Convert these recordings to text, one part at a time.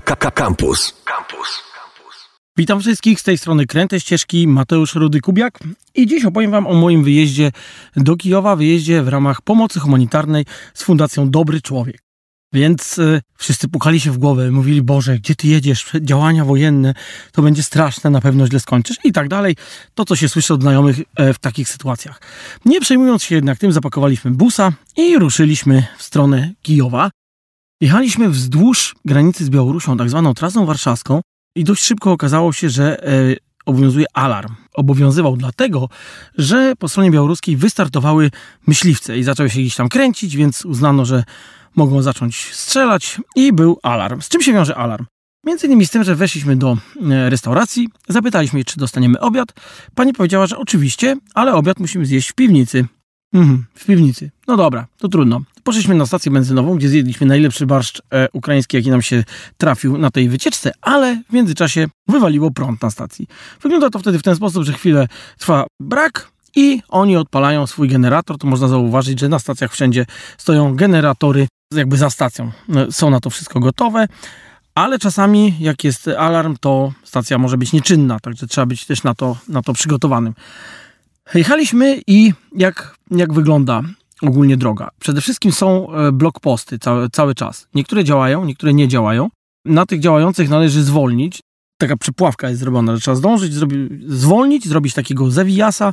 Campus. Campus. Witam wszystkich z tej strony Kręte Ścieżki, Mateusz Rudy-Kubiak i dziś opowiem Wam o moim wyjeździe do Kijowa, wyjeździe w ramach pomocy humanitarnej z Fundacją Dobry Człowiek. Więc y, wszyscy pukali się w głowę, mówili, Boże, gdzie ty jedziesz? Działania wojenne, to będzie straszne, na pewno źle skończysz i tak dalej. To, co się słyszy od znajomych e, w takich sytuacjach. Nie przejmując się jednak tym, zapakowaliśmy busa i ruszyliśmy w stronę Kijowa. Jechaliśmy wzdłuż granicy z Białorusią, tak zwaną trasą warszawską i dość szybko okazało się, że e, obowiązuje alarm. Obowiązywał dlatego, że po stronie białoruskiej wystartowały myśliwce i zaczęły się gdzieś tam kręcić, więc uznano, że mogą zacząć strzelać i był alarm. Z czym się wiąże alarm? Między innymi z tym, że weszliśmy do e, restauracji, zapytaliśmy, czy dostaniemy obiad. Pani powiedziała, że oczywiście, ale obiad musimy zjeść w piwnicy. Mhm, w piwnicy. No dobra, to trudno. Poszliśmy na stację benzynową, gdzie zjedliśmy najlepszy barszcz e, ukraiński, jaki nam się trafił na tej wycieczce, ale w międzyczasie wywaliło prąd na stacji. Wygląda to wtedy w ten sposób, że chwilę trwa brak i oni odpalają swój generator. To można zauważyć, że na stacjach wszędzie stoją generatory jakby za stacją. E, Są na to wszystko gotowe. Ale czasami, jak jest alarm, to stacja może być nieczynna, także trzeba być też na to, na to przygotowanym. Jechaliśmy i jak, jak wygląda ogólnie droga? Przede wszystkim są e, blokposty cały, cały czas. Niektóre działają, niektóre nie działają. Na tych działających należy zwolnić. Taka przepławka jest zrobiona, że trzeba zdążyć, zrobi, zwolnić, zrobić takiego zawijasa.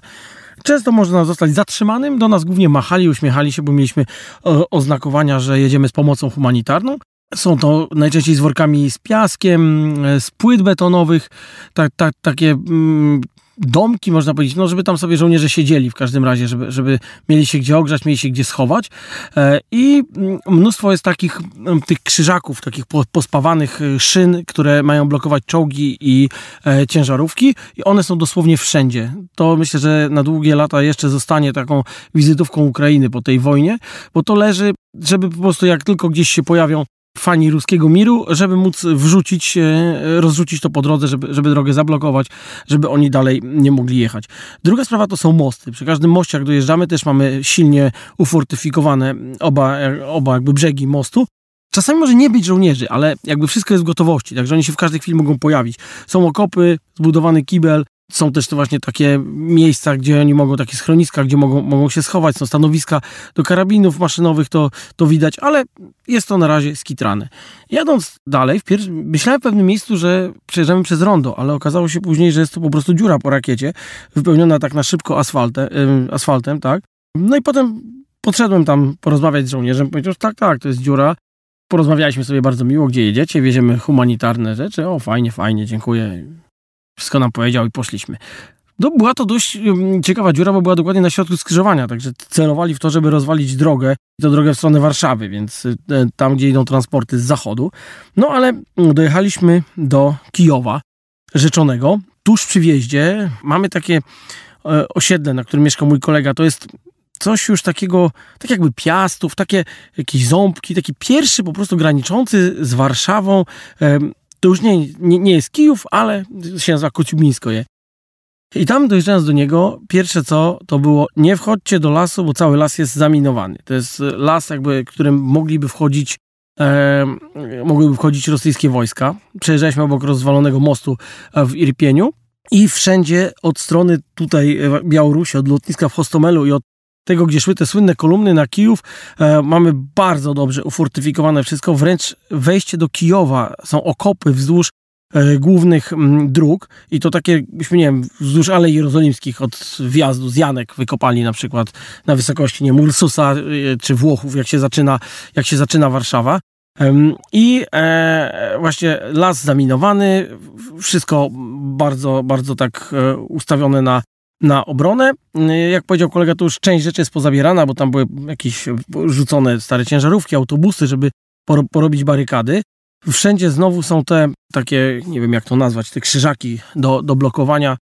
Często można zostać zatrzymanym. Do nas głównie machali, uśmiechali się, bo mieliśmy e, oznakowania, że jedziemy z pomocą humanitarną. Są to najczęściej z workami z piaskiem, e, z płyt betonowych, tak, tak, takie mm, domki, można powiedzieć, no żeby tam sobie żołnierze siedzieli w każdym razie, żeby, żeby mieli się gdzie ogrzać, mieli się gdzie schować. E, I mm, mnóstwo jest takich mm, tych krzyżaków, takich po- pospawanych e, szyn, które mają blokować czołgi i e, ciężarówki i one są dosłownie wszędzie. To myślę, że na długie lata jeszcze zostanie taką wizytówką Ukrainy po tej wojnie, bo to leży, żeby po prostu jak tylko gdzieś się pojawią fani ruskiego miru, żeby móc wrzucić, e, rozrzucić to po drodze, żeby, żeby drogę zablokować, żeby oni dalej nie mogli jechać. Druga sprawa to są mosty. Przy każdym moście, jak dojeżdżamy, też mamy silnie ufortyfikowane oba, oba jakby brzegi mostu. Czasami może nie być żołnierzy, ale jakby wszystko jest w gotowości, także oni się w każdej chwili mogą pojawić. Są okopy, zbudowany kibel, są też to właśnie takie miejsca, gdzie oni mogą, takie schroniska, gdzie mogą, mogą się schować, są stanowiska do karabinów maszynowych, to, to widać, ale jest to na razie skitrane. Jadąc dalej, w pier- myślałem w pewnym miejscu, że przejeżdżamy przez rondo, ale okazało się później, że jest to po prostu dziura po rakiecie, wypełniona tak na szybko asfaltem, asfaltem tak. No i potem podszedłem tam porozmawiać z żołnierzem, powiedział, że tak, tak, to jest dziura. Porozmawialiśmy sobie bardzo miło, gdzie jedziecie, wieziemy humanitarne rzeczy, o fajnie, fajnie, dziękuję. Wszystko nam powiedział i poszliśmy. No, była to dość ciekawa dziura, bo była dokładnie na środku skrzyżowania, także celowali w to, żeby rozwalić drogę, i to drogę w stronę Warszawy, więc y, tam, gdzie idą transporty z zachodu. No, ale mm, dojechaliśmy do Kijowa Rzeczonego. Tuż przy wjeździe mamy takie e, osiedle, na którym mieszka mój kolega. To jest coś już takiego, tak jakby piastów, takie jakieś ząbki, taki pierwszy po prostu graniczący z Warszawą. To już nie, nie, nie jest Kijów, ale się nazywa Kociubińsko je. I tam dojeżdżając do niego, pierwsze co, to było nie wchodźcie do lasu, bo cały las jest zaminowany. To jest las, jakby, którym mogliby wchodzić e, mogłyby wchodzić rosyjskie wojska. Przejeżdżaliśmy obok rozwalonego mostu e, w Irpieniu i wszędzie od strony tutaj e, Białorusi, od lotniska w Hostomelu i od tego, gdzie szły te słynne kolumny na Kijów, e, mamy bardzo dobrze ufortyfikowane wszystko. Wręcz wejście do Kijowa są okopy wzdłuż e, głównych m, dróg i to takie, nie wiem, wzdłuż Alei Jerozolimskich od wjazdu z Janek wykopali na przykład na wysokości, nie wiem, Ursusa e, czy Włochów, jak się zaczyna, jak się zaczyna Warszawa. I e, właśnie las zaminowany, wszystko bardzo, bardzo tak e, ustawione na, na obronę. E, Jak powiedział kolega, to już część rzeczy jest pozabierana, bo tam były jakieś rzucone stare ciężarówki, autobusy, żeby poro- porobić barykady. Wszędzie znowu są te takie, nie wiem jak to nazwać, te krzyżaki do, do blokowania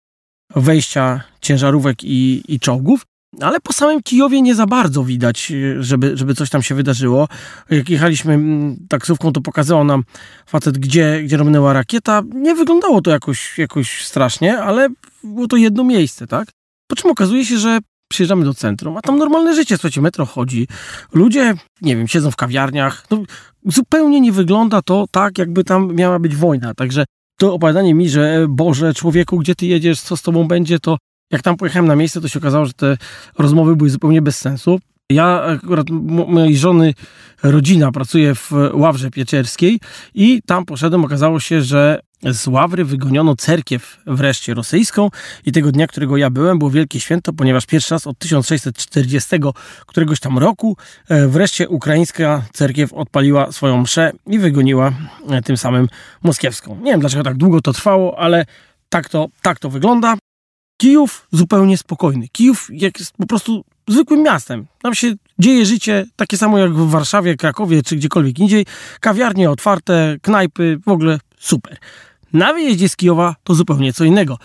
wejścia ciężarówek i, i czołgów. Ale po samym Kijowie nie za bardzo widać, e, żeby, żeby coś tam się wydarzyło. Jak jechaliśmy mm, taksówką, to pokazywał nam facet, gdzie, gdzie robnęła rakieta. Nie wyglądało to jakoś, jakoś strasznie, ale było to jedno miejsce, tak? Po czym okazuje się, że przyjeżdżamy do centrum, a tam normalne życie, słuchajcie, metro chodzi, ludzie, nie wiem, siedzą w kawiarniach, no, zupełnie nie wygląda to tak, jakby tam miała być wojna, także to opowiadanie mi, że Boże, człowieku, gdzie ty jedziesz, co z tobą będzie, to jak tam pojechałem na miejsce, to się okazało, że te rozmowy były zupełnie bez sensu. Ja akurat mojej żony rodzina pracuje w Ławrze Pieczerskiej i tam poszedłem, okazało się, że z Ławry wygoniono cerkiew wreszcie rosyjską i tego dnia, którego ja byłem, było wielkie święto, ponieważ pierwszy raz od 1640 któregoś tam roku e, wreszcie ukraińska cerkiew odpaliła swoją mszę i wygoniła e, tym samym moskiewską. Nie wiem dlaczego tak długo to trwało, ale tak to, tak to wygląda. Kijów zupełnie spokojny. Kijów jest po prostu zwykłym miastem. Tam się dzieje życie takie samo jak w Warszawie, Krakowie czy gdziekolwiek indziej. Kawiarnie otwarte, knajpy, w ogóle super. Na wyjeździe z Kijowa to zupełnie co innego.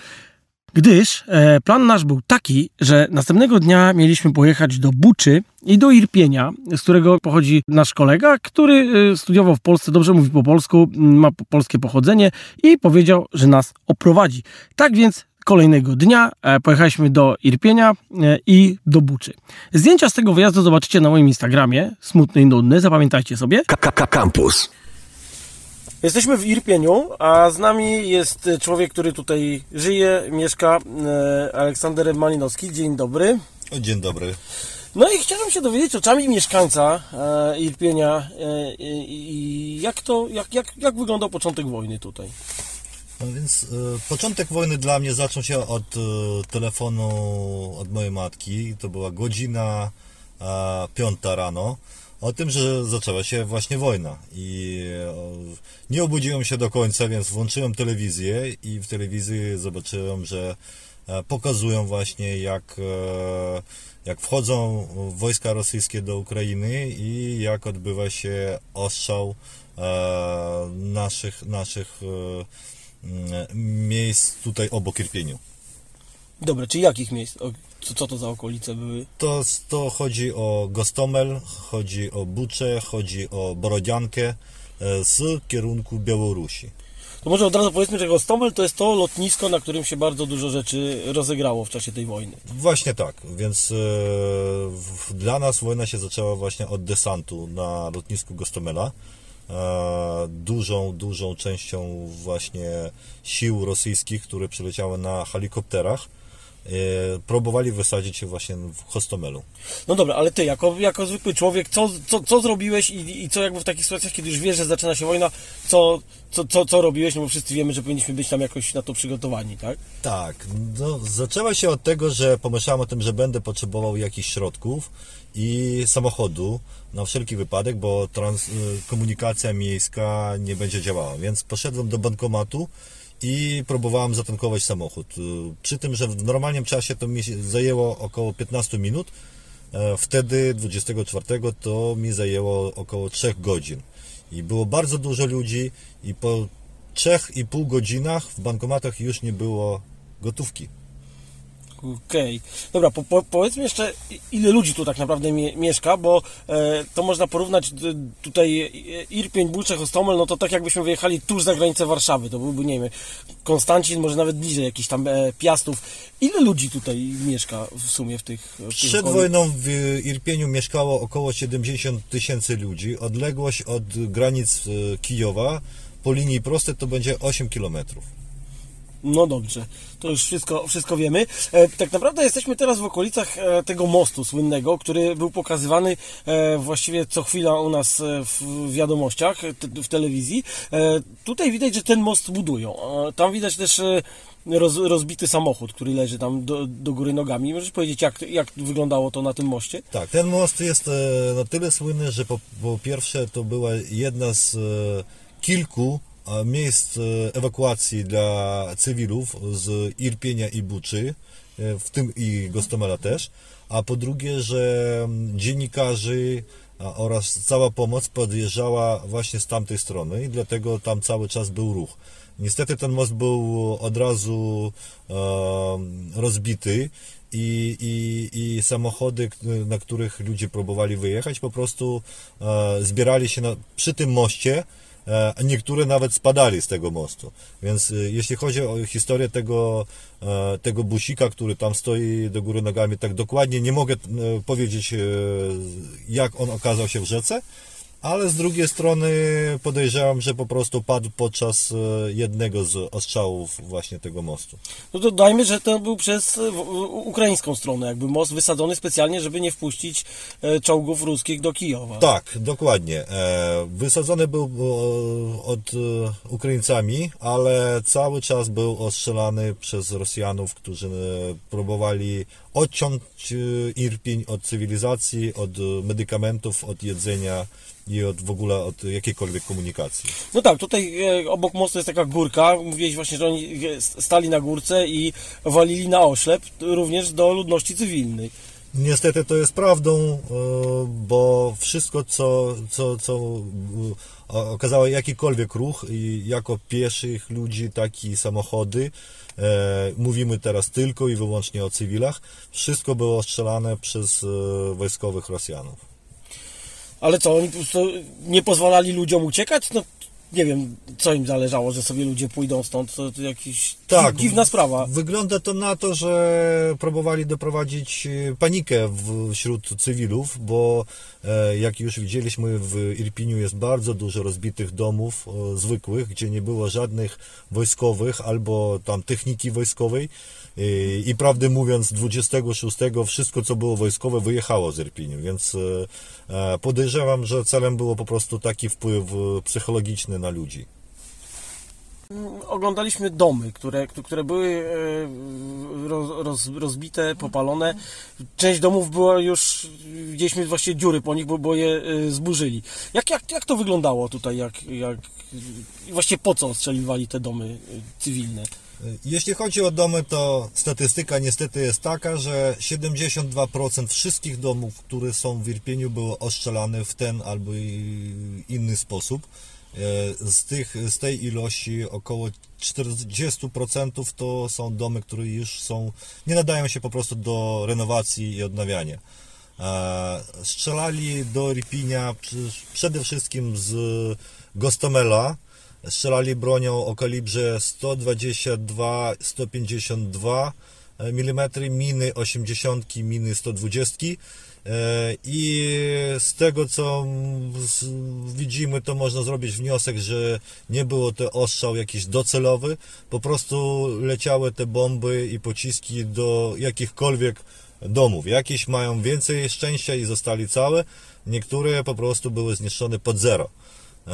Gdyż e, plan nasz był taki, że następnego dnia mieliśmy pojechać do Buczy i do Irpienia, z którego pochodzi nasz kolega, który e, studiował w Polsce, dobrze mówi po polsku, ma polskie pochodzenie i powiedział, że nas oprowadzi. Tak więc kolejnego dnia e, pojechaliśmy do Irpienia e, i do Buczy. Zdjęcia z tego wyjazdu zobaczycie na moim Instagramie, smutny i nudny, zapamiętajcie sobie. Campus. Jesteśmy w Irpieniu, a z nami jest człowiek, który tutaj żyje, mieszka, e, Aleksander Malinowski. Dzień dobry. Dzień dobry. No i chciałem się dowiedzieć oczami mieszkańca Irpienia i jak to, jak, jak, jak wyglądał początek wojny tutaj. No więc e, początek wojny dla mnie zaczął się od e, telefonu od mojej matki. To była godzina e, piąta rano. O tym, że zaczęła się właśnie wojna. I e, nie obudziłem się do końca, więc włączyłem telewizję i w telewizji zobaczyłem, że pokazują właśnie jak, jak wchodzą wojska rosyjskie do Ukrainy i jak odbywa się ostrzał naszych, naszych miejsc tutaj obok Irpieniu. Dobra, czy jakich miejsc? Co, co to za okolice były? To, to chodzi o Gostomel, chodzi o Bucze, chodzi o Borodziankę e, z kierunku Białorusi. To może od razu powiedzmy, że Gostomel to jest to lotnisko, na którym się bardzo dużo rzeczy rozegrało w czasie tej wojny. Właśnie tak, więc e, w, dla nas wojna się zaczęła właśnie od desantu na lotnisku Gostomela. E, dużą, dużą częścią właśnie sił rosyjskich, które przyleciały na helikopterach, e, próbowali wysadzić się właśnie w Hostomelu. No dobra, ale ty, jako, jako zwykły człowiek, co, co, co zrobiłeś i, i co jakby w takich sytuacjach, kiedy już wiesz, że zaczyna się wojna, co, co, co, co robiłeś? No bo wszyscy wiemy, że powinniśmy być tam jakoś na to przygotowani, tak? Tak. No, zaczęła się od tego, że pomyślałem o tym, że będę potrzebował jakichś środków i samochodu na wszelki wypadek, bo trans, y, komunikacja miejska nie będzie działała. Więc poszedłem do bankomatu i próbowałem zatankować samochód. Y, przy tym, że w normalnym czasie to mi zajęło około 15 minut, e, wtedy 24 to mi zajęło około 3 godzin. I było bardzo dużo ludzi i po 3,5 godzinach w bankomatach już nie było gotówki. Okej. Okay. Dobra, po, po, powiedzmy jeszcze, ile ludzi tu tak naprawdę mie mieszka, bo e, to można porównać tutaj Irpień, Bulczech, Hostomel, no to tak jakbyśmy wyjechali tuż za granicę Warszawy, to byłby, nie wiem, Konstancin, może nawet bliżej jakichś tam e, Piastów. Ile ludzi tutaj mieszka w sumie w tych... W Przed wojną w Irpieniu mieszkało około 70 tysięcy ludzi. Odległość od granic e, Kijowa po linii prostej to będzie 8 kilometrów. No dobrze, to już wszystko, wszystko wiemy. E, tak naprawdę jesteśmy teraz w okolicach e, tego mostu słynnego, który był pokazywany e, właściwie co chwila u nas w wiadomościach, w telewizji. Tutaj widać, że ten most budują. Tam widać też roz, rozbity samochód, który leży tam do, do góry nogami. Możesz powiedzieć, jak, jak wyglądało to na tym moście? Tak, ten most jest na tyle słynny, że po, po pierwsze to była jedna z kilku miejsc e, ewakuacji dla cywilów z Irpienia i Buczy, e, w tym i Gostomela też, a po drugie, że dziennikarzy oraz cała pomoc podjeżdżała właśnie z tamtej strony i dlatego tam cały czas był ruch. Niestety ten most był od razu e, rozbity i, i, i samochody, na których ludzie próbowali wyjechać, po prostu e, zbierali się na, przy tym moście niektóre nawet spadali z tego mostu. Więc e, jeśli chodzi o historię tego, e, tego busika, który tam stoi do góry nogami, tak dokładnie nie mogę e, powiedzieć, e, jak on okazał się w rzece, ale z drugiej strony podejrzewam, że po prostu padł podczas e, jednego z ostrzałów właśnie tego mostu. No to dajmy, że to był przez e, ukraińską stronę, jakby most wysadzony specjalnie, żeby nie wpuścić e, czołgów ruskich do Kijowa. Tak, dokładnie. Wysadzony był od Ukraińcami, ale cały czas był ostrzelany przez Rosjanów, którzy próbowali odciąć e, Irpień od cywilizacji, od e, medykamentów, od jedzenia i od w ogóle od jakiejkolwiek komunikacji. No tak, tutaj e, obok mostu jest taka górka. Mówiłeś właśnie, że oni e, stali na górce i walili na oślep, również do ludności cywilnej. Niestety to jest prawdą, e, bo wszystko, co, co, co e, okazało jakikolwiek ruch, jako pieszych ludzi, tak i samochody, e, mówimy teraz tylko i wyłącznie o cywilach, wszystko było ostrzelane przez wojskowych Rosjanów. Ale co, oni po prostu nie pozwalali ludziom uciekać? No nie wiem, co im zależało, że sobie ludzie pójdą stąd. To, to jakiś Tak, dziwna sprawa. Wygląda to na to, że próbowali doprowadzić e, panikę wśród cywilów, bo e, jak już widzieliśmy w Irpiniu jest bardzo dużo rozbitych domów e, zwykłych, gdzie nie było żadnych wojskowych albo tam techniki wojskowej i prawdę mówiąc 26 wszystko co było wojskowe wyjechało z Irpiniu, więc e, e, podejrzewam, że celem było po prostu taki wpływ e, psychologiczny na ludzi. Oglądaliśmy domy, które, które były roz, roz, rozbite, popalone. Część domów była już, widzieliśmy właśnie dziury po nich, bo, bo je zburzyli. Jak, jak, jak to wyglądało tutaj? Jak, jak, właściwie po co ostrzeliwali te domy cywilne? Jeśli chodzi o domy, to statystyka niestety jest taka, że 72% wszystkich domów, które są w Irpieniu, było ostrzelane w ten albo inny sposób. E, Z, tych, z tej ilości około 40% to są domy, które już są, nie nadają się po prostu do renowacji i odnawiania. E, Strzelali do Irpinia przede wszystkim z Gostomela, strzelali bronią o kalibrze 122-152 mm, miny 80, miny 120 E, i z tego co widzimy to można zrobić wniosek, że nie było to ostrzał jakiś docelowy, po prostu leciały te bomby i pociski do jakichkolwiek domów. Jakieś mają więcej szczęścia i zostali całe, niektóre po prostu były zniszczone pod zero. E,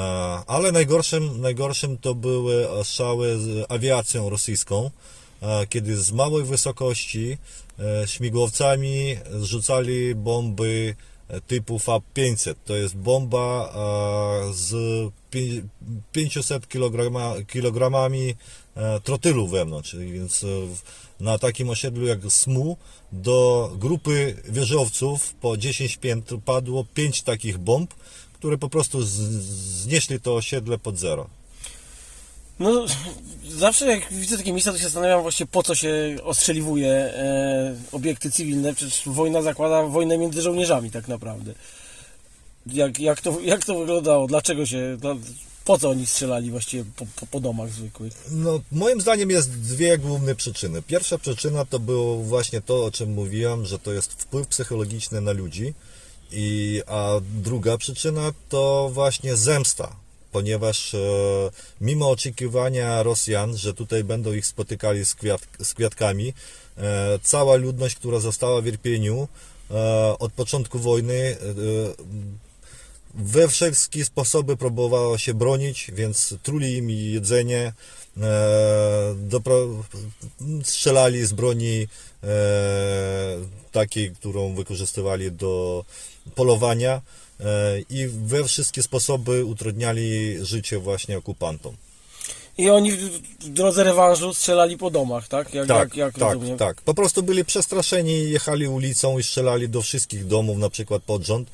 Ale najgorszym, najgorszym to były ostrzały z awiacją rosyjską, e, kiedy z małej wysokości e, śmigłowcami zrzucali bomby e, typu FAB-500. To jest bomba e, z pi- 500 kilograma, kilogramami e, trotylu wewnątrz, więc e, na takim osiedlu jak SMU do grupy wieżowców po 10 piętr padło 5 takich bomb, które po prostu znieśli to osiedle pod zero. No, zawsze jak widzę takie miejsca, to się zastanawiam właśnie po co się ostrzeliwuje e, obiekty cywilne. Przecież wojna zakłada wojnę między żołnierzami tak naprawdę. Jak, jak, to, jak to wyglądało? Dlaczego się... Po co oni strzelali właściwie po, po, po domach zwykłych? No, moim zdaniem jest dwie główne przyczyny. Pierwsza przyczyna to było właśnie to, o czym mówiłem, że to jest wpływ psychologiczny na ludzi, i, a druga przyczyna to właśnie zemsta, ponieważ e, mimo oczekiwania Rosjan, że tutaj będą ich spotykali z, kwiat, z kwiatkami, e, cała ludność, która została w Irpieniu e, od początku wojny e, we wszystkie sposoby próbowało się bronić, więc truli im jedzenie, e, dopro, strzelali z broni e, takiej, którą wykorzystywali do polowania e, i we wszystkie sposoby utrudniali życie właśnie okupantom. I oni w w drodze rewanżu strzelali po domach, tak? Jak, Tak, jak, jak tak, rozumiem. tak. Po prostu byli przestraszeni, jechali ulicą i strzelali do wszystkich domów, na przykład pod rząd.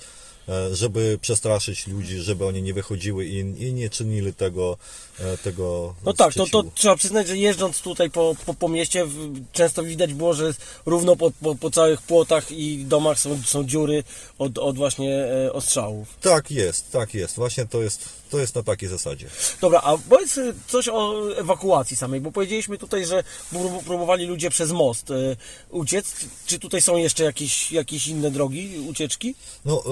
E, żeby przestraszyć ludzi, żeby oni nie wychodziły i, i nie czynili tego, e, tego No tak, to, to trzeba przyznać, że jeżdżąc tutaj po, po, po mieście, często widać było, że równo po, po, po całych płotach i domach są, są dziury od, od właśnie e, ostrzałów. Tak jest, tak jest. Właśnie to jest, to jest na takiej zasadzie. Dobra, a powiedz y, coś o ewakuacji samej, bo powiedzieliśmy tutaj, że prób- próbowali ludzie przez most e, uciec. Czy tutaj są jeszcze jakieś, jakieś inne drogi ucieczki? No, e,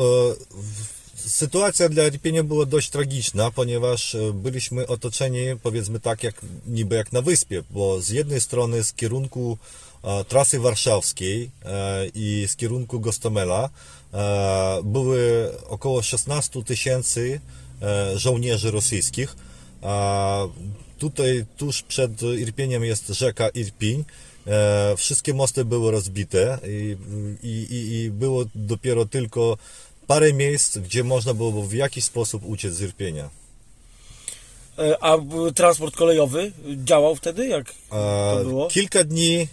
sytuacja dla Irpienia była dość tragiczna, ponieważ e, byliśmy otoczeni, powiedzmy tak, jak niby jak na wyspie, bo z jednej strony z kierunku e, trasy warszawskiej e, i z kierunku Gostomela były około 16 tysięcy e, żołnierzy rosyjskich. Tutaj tuż przed Irpieniem jest rzeka Irpiń. E, wszystkie mosty były rozbite i, i, i było dopiero tylko parę miejsc, gdzie można było w jakiś sposób uciec z Irpienia. E, A transport kolejowy działał wtedy? Jak to E, było? Kilka dni e,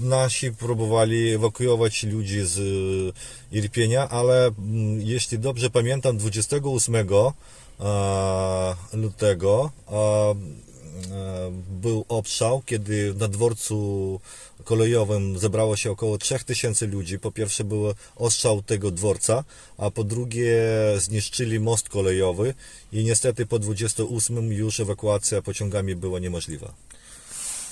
nasi próbowali ewakuować ludzi z Irpienia, ale jeśli dobrze pamiętam, 28 e, lutego był obszał, kiedy na dworcu kolejowym zebrało się około 3000 ludzi. Po pierwsze był ostrzał tego dworca, a po drugie zniszczyli most kolejowy i niestety po 28 już ewakuacja pociągami była niemożliwa.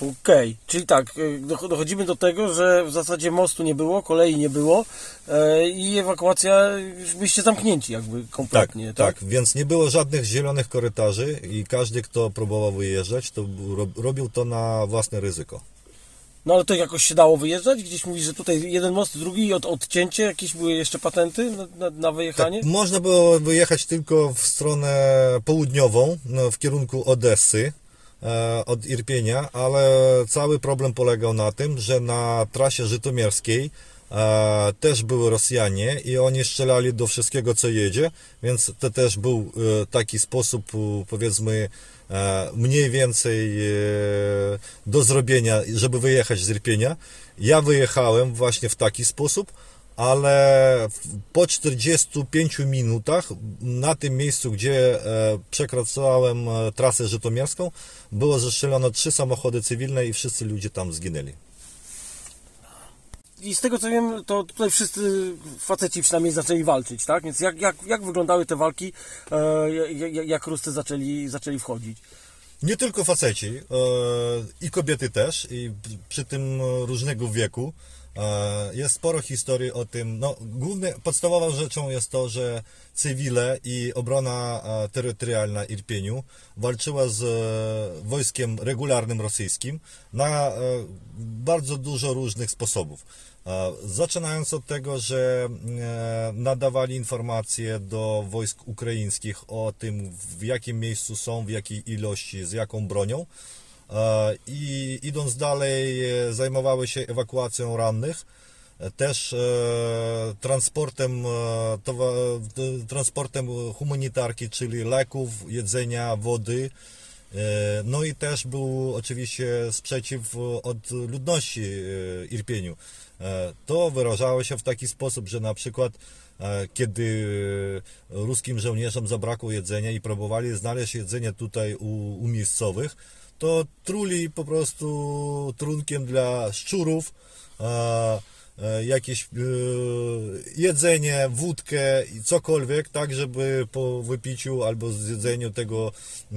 Okej, czyli tak, y, doch- dochodzimy do tego, że w zasadzie mostu nie było, kolei nie było e, i ewakuacja, już byliście zamknięci jakby Tak, kompletnie, tak, więc nie było żadnych zielonych korytarzy i każdy, kto próbował wyjeżdżać, to ro- robił to na własne ryzyko. No ale to jakoś się dało wyjeżdżać? Gdzieś mówisz, że tutaj jeden most, drugi od, odcięcie, jakieś były jeszcze patenty na, na, na wyjechanie? Tak, można było wyjechać tylko w stronę południową, no, w kierunku Odessy od Irpienia, ale cały problem polegał na tym, że na trasie żytomierskiej e, też były Rosjanie i oni strzelali do wszystkiego, co jedzie, więc to też był e, taki sposób, e, powiedzmy, e, mniej więcej e, do zrobienia, żeby wyjechać z Irpienia. Ja wyjechałem właśnie w taki sposób, ale po 45 minutach na tym miejscu, gdzie e, przekraczałem e, trasę żytomierską, było zestrzelone trzy samochody cywilne i wszyscy ludzie tam zginęli. I z tego co wiem, to tutaj wszyscy faceci przynajmniej zaczęli walczyć, tak? Więc jak, jak, jak wyglądały te walki, e, jak, Ruscy zaczęli, zaczęli wchodzić? Nie tylko faceci, i kobiety też, i przy tym różnego wieku. E, Jest sporo historii o tym. No, głównie podstawową rzeczą jest to, że cywile i obrona e, terytorialna Irpieniu walczyła z e, wojskiem regularnym rosyjskim na bardzo dużo różnych sposobów. Zaczynając od tego, że nadawali informacje do wojsk ukraińskich o tym, w jakim miejscu są, w jakiej ilości, z jaką bronią. E, I idąc dalej, e, zajmowały się ewakuacją rannych, e, też transportem, transportem humanitarki, czyli leków, jedzenia, wody. No i też był oczywiście sprzeciw od ludności Irpieniu. To wyrażało się w taki sposób, że na przykład kiedy ruskim żołnierzom zabrakło jedzenia i próbowali znaleźć jedzenie tutaj u, u miejscowych, to truli po prostu trunkiem dla szczurów jakieś e, jedzenie, wódkę i cokolwiek, tak żeby po wypiciu albo zjedzeniu tego e,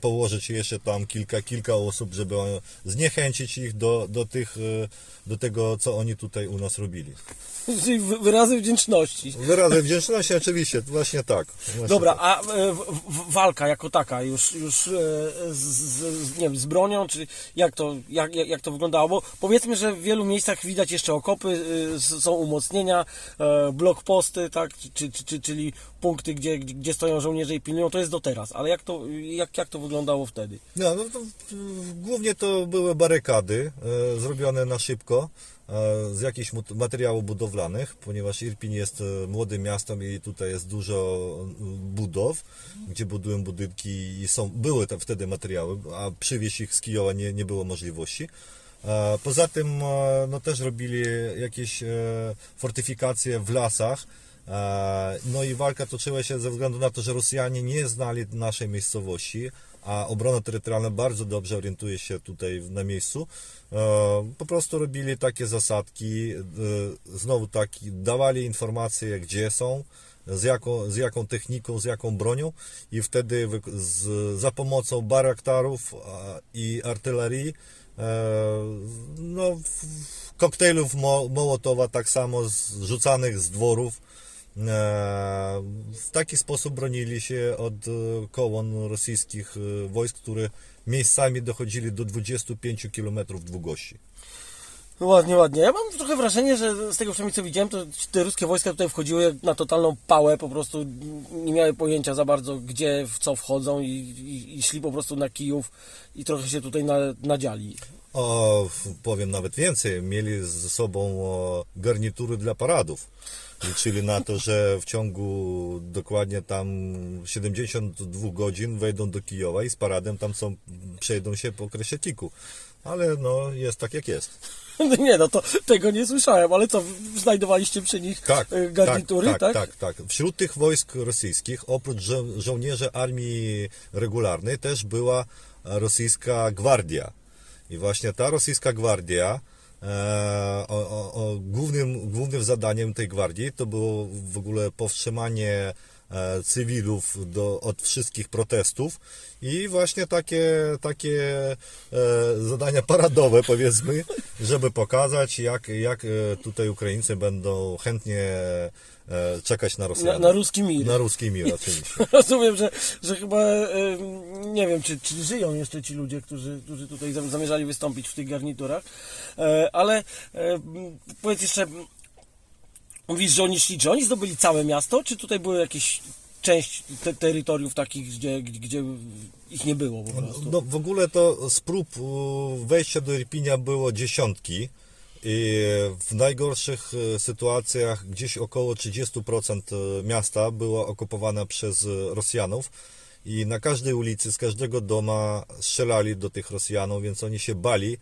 położyć jeszcze tam kilka, kilka osób, żeby e, zniechęcić ich do, do, tych, e, do tego, co oni tutaj u nas robili. Czyli wy- wyrazy wdzięczności. Wyrazy wdzięczności oczywiście, właśnie tak. Właśnie Dobra, tak. a e, walka jako taka już, już e, z, nie wiem, z bronią, czy jak to, jak jak to wyglądało? Bo powiedzmy, że w wielu miejscach widać jeszcze okopy, s- są umocnienia, e, blokposty, tak, czy, czy, czy, czyli punkty, gdzie, gdzie stoją żołnierze i pilnują, to jest do teraz. Ale jak to, jak, jak to wyglądało wtedy? No, to, y, głównie to były barykady e, zrobione na szybko e, z jakichś materiałów budowlanych, ponieważ Irpin jest młodym miastem i tutaj jest dużo budow, gdzie budują budynki i są, były tam wtedy materiały, a przywieźć ich z Kijowa nie, nie było możliwości. E, Poza tym e, no, też robili jakieś e, fortyfikacje w lasach, No i walka toczyła się ze względu na to, że Rosjanie nie znali naszej miejscowości, a obrona terytorialna bardzo dobrze orientuje się tutaj na miejscu. Po prostu robili takie zasadki, znowu taki, dawali informacje, gdzie są, z jaką, z jaką techniką, z jaką bronią i wtedy z, za pomocą baraktarów i artylerii no, w- koktajlów mo, Mołotowa tak samo zrzucanych z dworów e, w taki sposób bronili się od e, kołon rosyjskich e, wojsk, które miejscami dochodzili do 25 km długości. No ładnie, ładnie. Ja mam trochę wrażenie, że z tego przynajmniej co widziałem, to te ruskie wojska tutaj wchodziły na totalną pałę, po prostu nie miały pojęcia za bardzo, gdzie, w co wchodzą i, i, i szli po prostu na Kijów i trochę się tutaj na, nadziali. O, powiem nawet więcej, mieli ze sobą garnitury dla paradów. Liczyli na to, że w ciągu dokładnie tam 72 godzin wejdą do Kijowa i z paradem tam są, przejdą się po Kresiatiku. Ale no, jest tak jak jest. Nie no, to tego nie słyszałem, ale co, znajdowaliście przy nich Tak, e, garnitury, tak, tak? tak, tak, tak. Wśród tych wojsk rosyjskich, oprócz żo- żołnierzy armii regularnej, też była rosyjska gwardia. I właśnie ta rosyjska gwardia, e, o, o, głównym, głównym zadaniem tej gwardii to było w ogóle powstrzymanie cywilów do, od wszystkich protestów i właśnie takie, takie e, zadania paradowe powiedzmy, żeby pokazać jak, jak e, tutaj Ukraińcy będą chętnie e, czekać na Na, Rosjanów. na ruski mir. Na ruski mir oczywiście. Rozumiem, że, że chyba nie wiem, czy, czy żyją jeszcze ci ludzie, którzy, którzy tutaj zam- zamierzali wystąpić w tych garniturach, e, ale e, powiedz jeszcze, mówisz, że oni szli, czy oni zdobyli całe miasto, czy tutaj były jakieś część te, terytoriów takich, gdzie, gdzie, ich nie było po prostu? No, w ogóle to z prób e, wejścia do Irpinia było dziesiątki i w najgorszych e, sytuacjach gdzieś około 30% miasta było okupowane przez e, Rosjanów i na każdej ulicy, z każdego doma strzelali do tych Rosjanów, więc oni się bali e,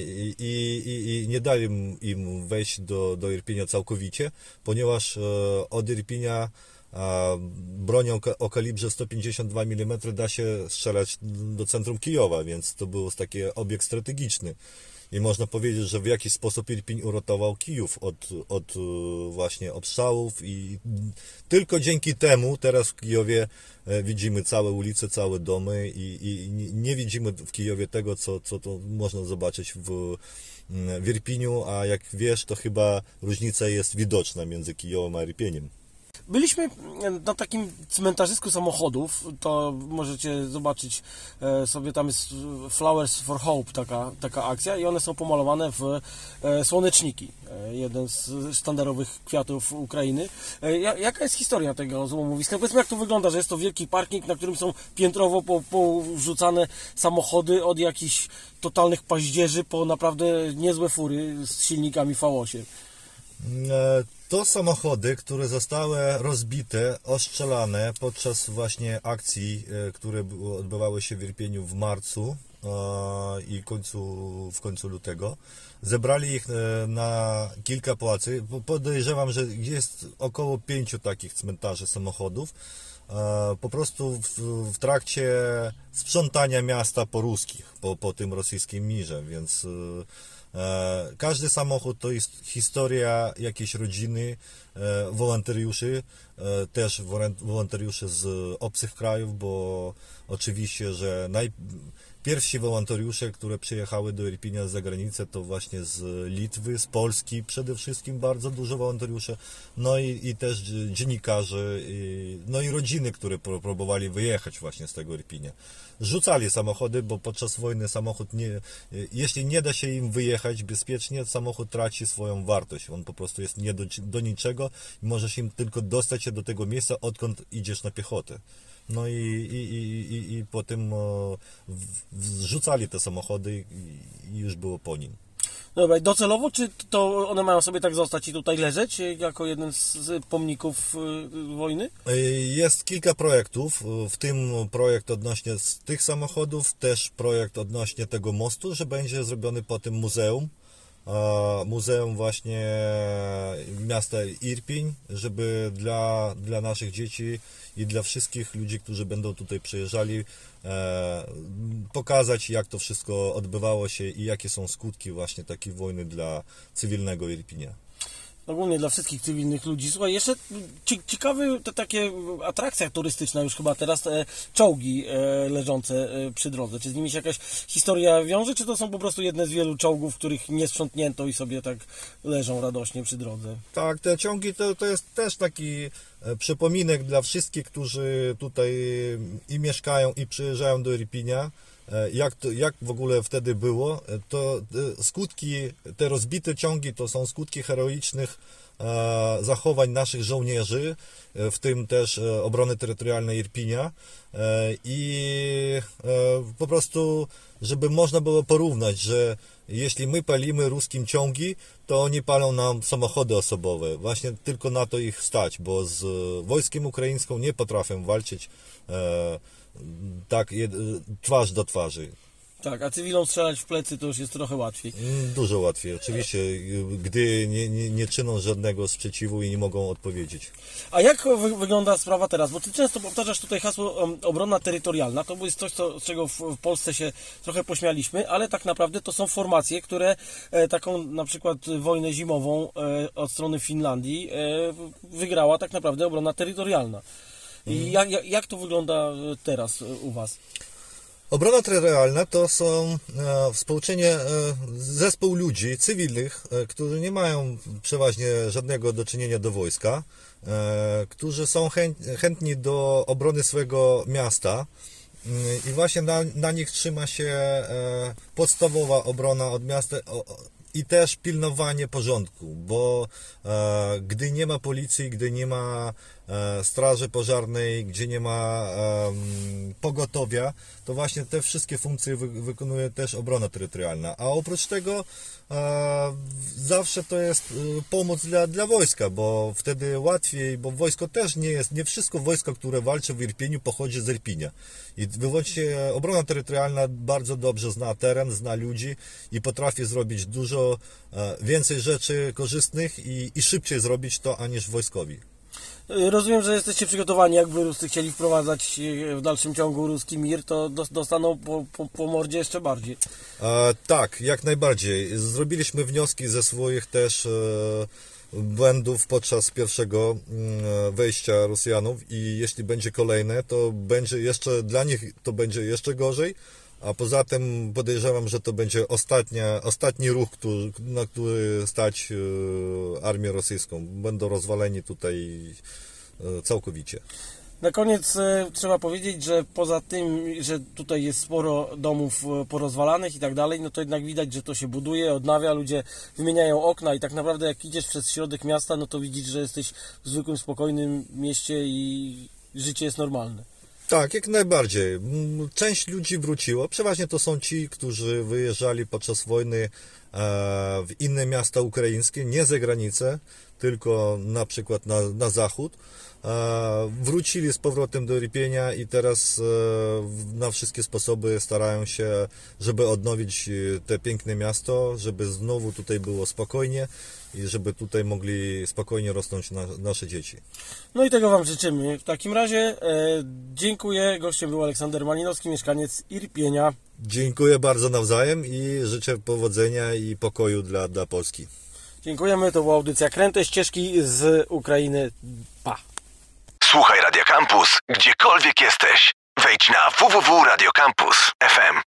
i, i, i nie dali im- wejść do, do Irpinia całkowicie, ponieważ e, od Irpinia bronią o kalibrze 152 mm da się strzelać do centrum Kijowa, więc to był taki obiekt strategiczny. I można powiedzieć, że w jakiś sposób Irpiń uratował Kijów od, od e, właśnie obstrzałów i tylko dzięki temu teraz w Kijowie e, widzimy całe ulice, całe domy i, i nie- nie widzimy w Kijowie tego, co, co to można zobaczyć w, mm, w Irpiniu, a jak wiesz, to chyba różnica jest widoczna między Kijowem a Irpieniem. Byliśmy na takim cmentarzysku samochodów, to możecie zobaczyć e, sobie, tam jest Flowers for Hope, taka, taka akcja i one są pomalowane w e, słoneczniki, e, jeden z sztandarowych kwiatów Ukrainy. E, ja- Jaka jest historia tego złomowiska? Powiedzmy jak to wygląda, że jest to wielki parking, na którym są piętrowo po- porzucane samochody od jakichś totalnych paździerzy po naprawdę niezłe fury z silnikami V8. E, To samochody, które zostały rozbite, ostrzelane podczas właśnie akcji, e, które odbywały się w Irpieniu w marcu e, i końcu, w końcu lutego. Zebrali ich na kilka płacy. Po- Podejrzewam, że jest około pięciu takich cmentarzy samochodów. Po prostu w, w trakcie sprzątania miasta po ruskich, po, po tym rosyjskim mirze, więc każdy samochód to jest historia jakiejś rodziny, e, wolontariuszy, e, też wolontariuszy z obcych krajów, bo oczywiście, że naj, pierwsi wolontariusze, które przyjechały do Irpinia z zagranicy, to właśnie z Litwy, z Polski przede wszystkim bardzo dużo wolontariuszy, no i, i też dzi- dziennikarze, i, no i rodziny, które pró- próbowali wyjechać właśnie z tego Irpinia. Rzucali samochody, bo podczas wojny samochód nie, jeśli nie da się im wyjechać bezpiecznie, samochód traci swoją wartość. On po prostu jest nie do, do niczego i możesz im tylko dostać się do tego miejsca, odkąd idziesz na piechotę. No i, i, i, i, i potem o, w- zrzucali te samochody i, już było po nim. Dobra, docelowo, czy to one mają sobie tak zostać i tutaj leżeć e, jako jeden z pomników y, wojny? Jest kilka projektów, w tym projekt odnośnie tych samochodów, też projekt odnośnie tego mostu, że będzie zrobiony potem muzeum e, muzeum właśnie miasta Irpień, żeby dla, dla naszych dzieci i dla wszystkich ludzi, którzy będą tutaj przyjeżdżali, e, pokazać jak to wszystko odbywało się i jakie są skutki właśnie takiej wojny dla cywilnego Irpinia. Ogólnie dla wszystkich cywilnych ludzi. Słuchaj, jeszcze cie- ciekawy to takie atrakcja turystyczna już chyba teraz, e, czołgi e, leżące e, przy drodze. Czy z nimi się jakaś historia wiąże, czy to są po prostu jedne z wielu czołgów, których nie sprzątnięto i sobie tak leżą radośnie przy drodze? Tak, te ciągi to, to jest też taki przypominek dla wszystkich, którzy tutaj i mieszkają, i przyjeżdżają do Irpinia. E, Jak, to, jak w ogóle wtedy było, E, to e, skutki, te rozbite ciągi to są skutki heroicznych e, zachowań naszych żołnierzy, e, w tym też e, obrony terytorialnej Irpinia E, i e, po prostu, żeby można było porównać, że jeśli my palimy ruskim ciągi, to oni palą nam samochody osobowe. Właśnie tylko na to ich stać, bo z wojskiem ukraińską nie potrafią walczyć e, tak twarz do twarzy. Tak, a cywilom strzelać w plecy to już jest trochę łatwiej. Mm, Dużo łatwiej, oczywiście, gdy nie, nie, nie czyną żadnego sprzeciwu i nie mogą odpowiedzieć. A jak wy, wygląda sprawa teraz? Bo ty często powtarzasz tutaj hasło obrona terytorialna. To jest coś, co, z czego w, w Polsce się trochę pośmialiśmy, ale tak naprawdę to są formacje, które e, taką na przykład wojnę zimową e, od strony Finlandii e, wygrała tak naprawdę obrona terytorialna. I jak, jak, jak to wygląda teraz e, u Was? Obrona terytorialna to są e, współczynie e, zespół ludzi cywilnych, e, którzy nie mają przeważnie żadnego do czynienia do wojska, którzy są chęt, chętni do obrony swojego miasta Mm, i właśnie na, na nich trzyma się podstawowa obrona od miasta i też pilnowanie porządku, bo gdy nie ma policji, gdy nie ma straży pożarnej, gdzie nie ma pogotowia, to właśnie te wszystkie funkcje wy, wykonuje też obrona terytorialna. A oprócz tego e, zawsze to jest e, pomoc dla, dla wojska, bo wtedy łatwiej, bo wojsko też nie jest, nie wszystko wojsko, które walczy w Irpieniu pochodzi z Irpinia. I wyłącznie obrona terytorialna bardzo dobrze zna teren, zna ludzi i potrafi zrobić dużo e, więcej rzeczy korzystnych i, i szybciej zrobić to, aniż wojskowi. Rozumiem, że jesteście przygotowani, jakby Ruscy chcieli wprowadzać e, w dalszym ciągu ruski mir, to dos- dostaną po, po, po mordzie jeszcze bardziej. E, tak, jak najbardziej. Zrobiliśmy wnioski ze swoich też e, błędów podczas pierwszego mm, wejścia Rosjanów i jeśli będzie kolejne, to będzie jeszcze dla nich to będzie jeszcze gorzej. A poza tym podejrzewam, że to będzie ostatnia, ostatni ruch, który, na który stać e, armię rosyjską. Będą rozwaleni tutaj e, całkowicie. Na koniec e, trzeba powiedzieć, że poza tym, że tutaj jest sporo domów porozwalanych i tak dalej, no to jednak widać, że to się buduje, odnawia, ludzie wymieniają okna i tak naprawdę jak idziesz przez środek miasta, no to widzisz, że jesteś w zwykłym, spokojnym mieście i życie jest normalne. Tak, jak najbardziej. Część ludzi wróciło. Przeważnie to są ci, którzy wyjeżdżali podczas wojny w inne miasta ukraińskie, nie za granicę, tylko na przykład na, na zachód. E, Wrócili z powrotem do Irpienia i teraz e, na wszystkie sposoby starają się, żeby odnowić e, te piękne miasto, żeby znowu tutaj było spokojnie i żeby tutaj mogli spokojnie rosnąć na, nasze dzieci. No i tego Wam życzymy. W takim razie e, dziękuję. Gościem był Aleksander Malinowski, mieszkaniec Irpienia. Dziękuję bardzo nawzajem i życzę powodzenia i pokoju dla, dla Polski. Dziękujemy, to była audycja Kręte Ścieżki z Ukrainy. Pa! Słuchaj Radio Campus, gdziekolwiek jesteś. Wejdź na www.radiocampus.fm.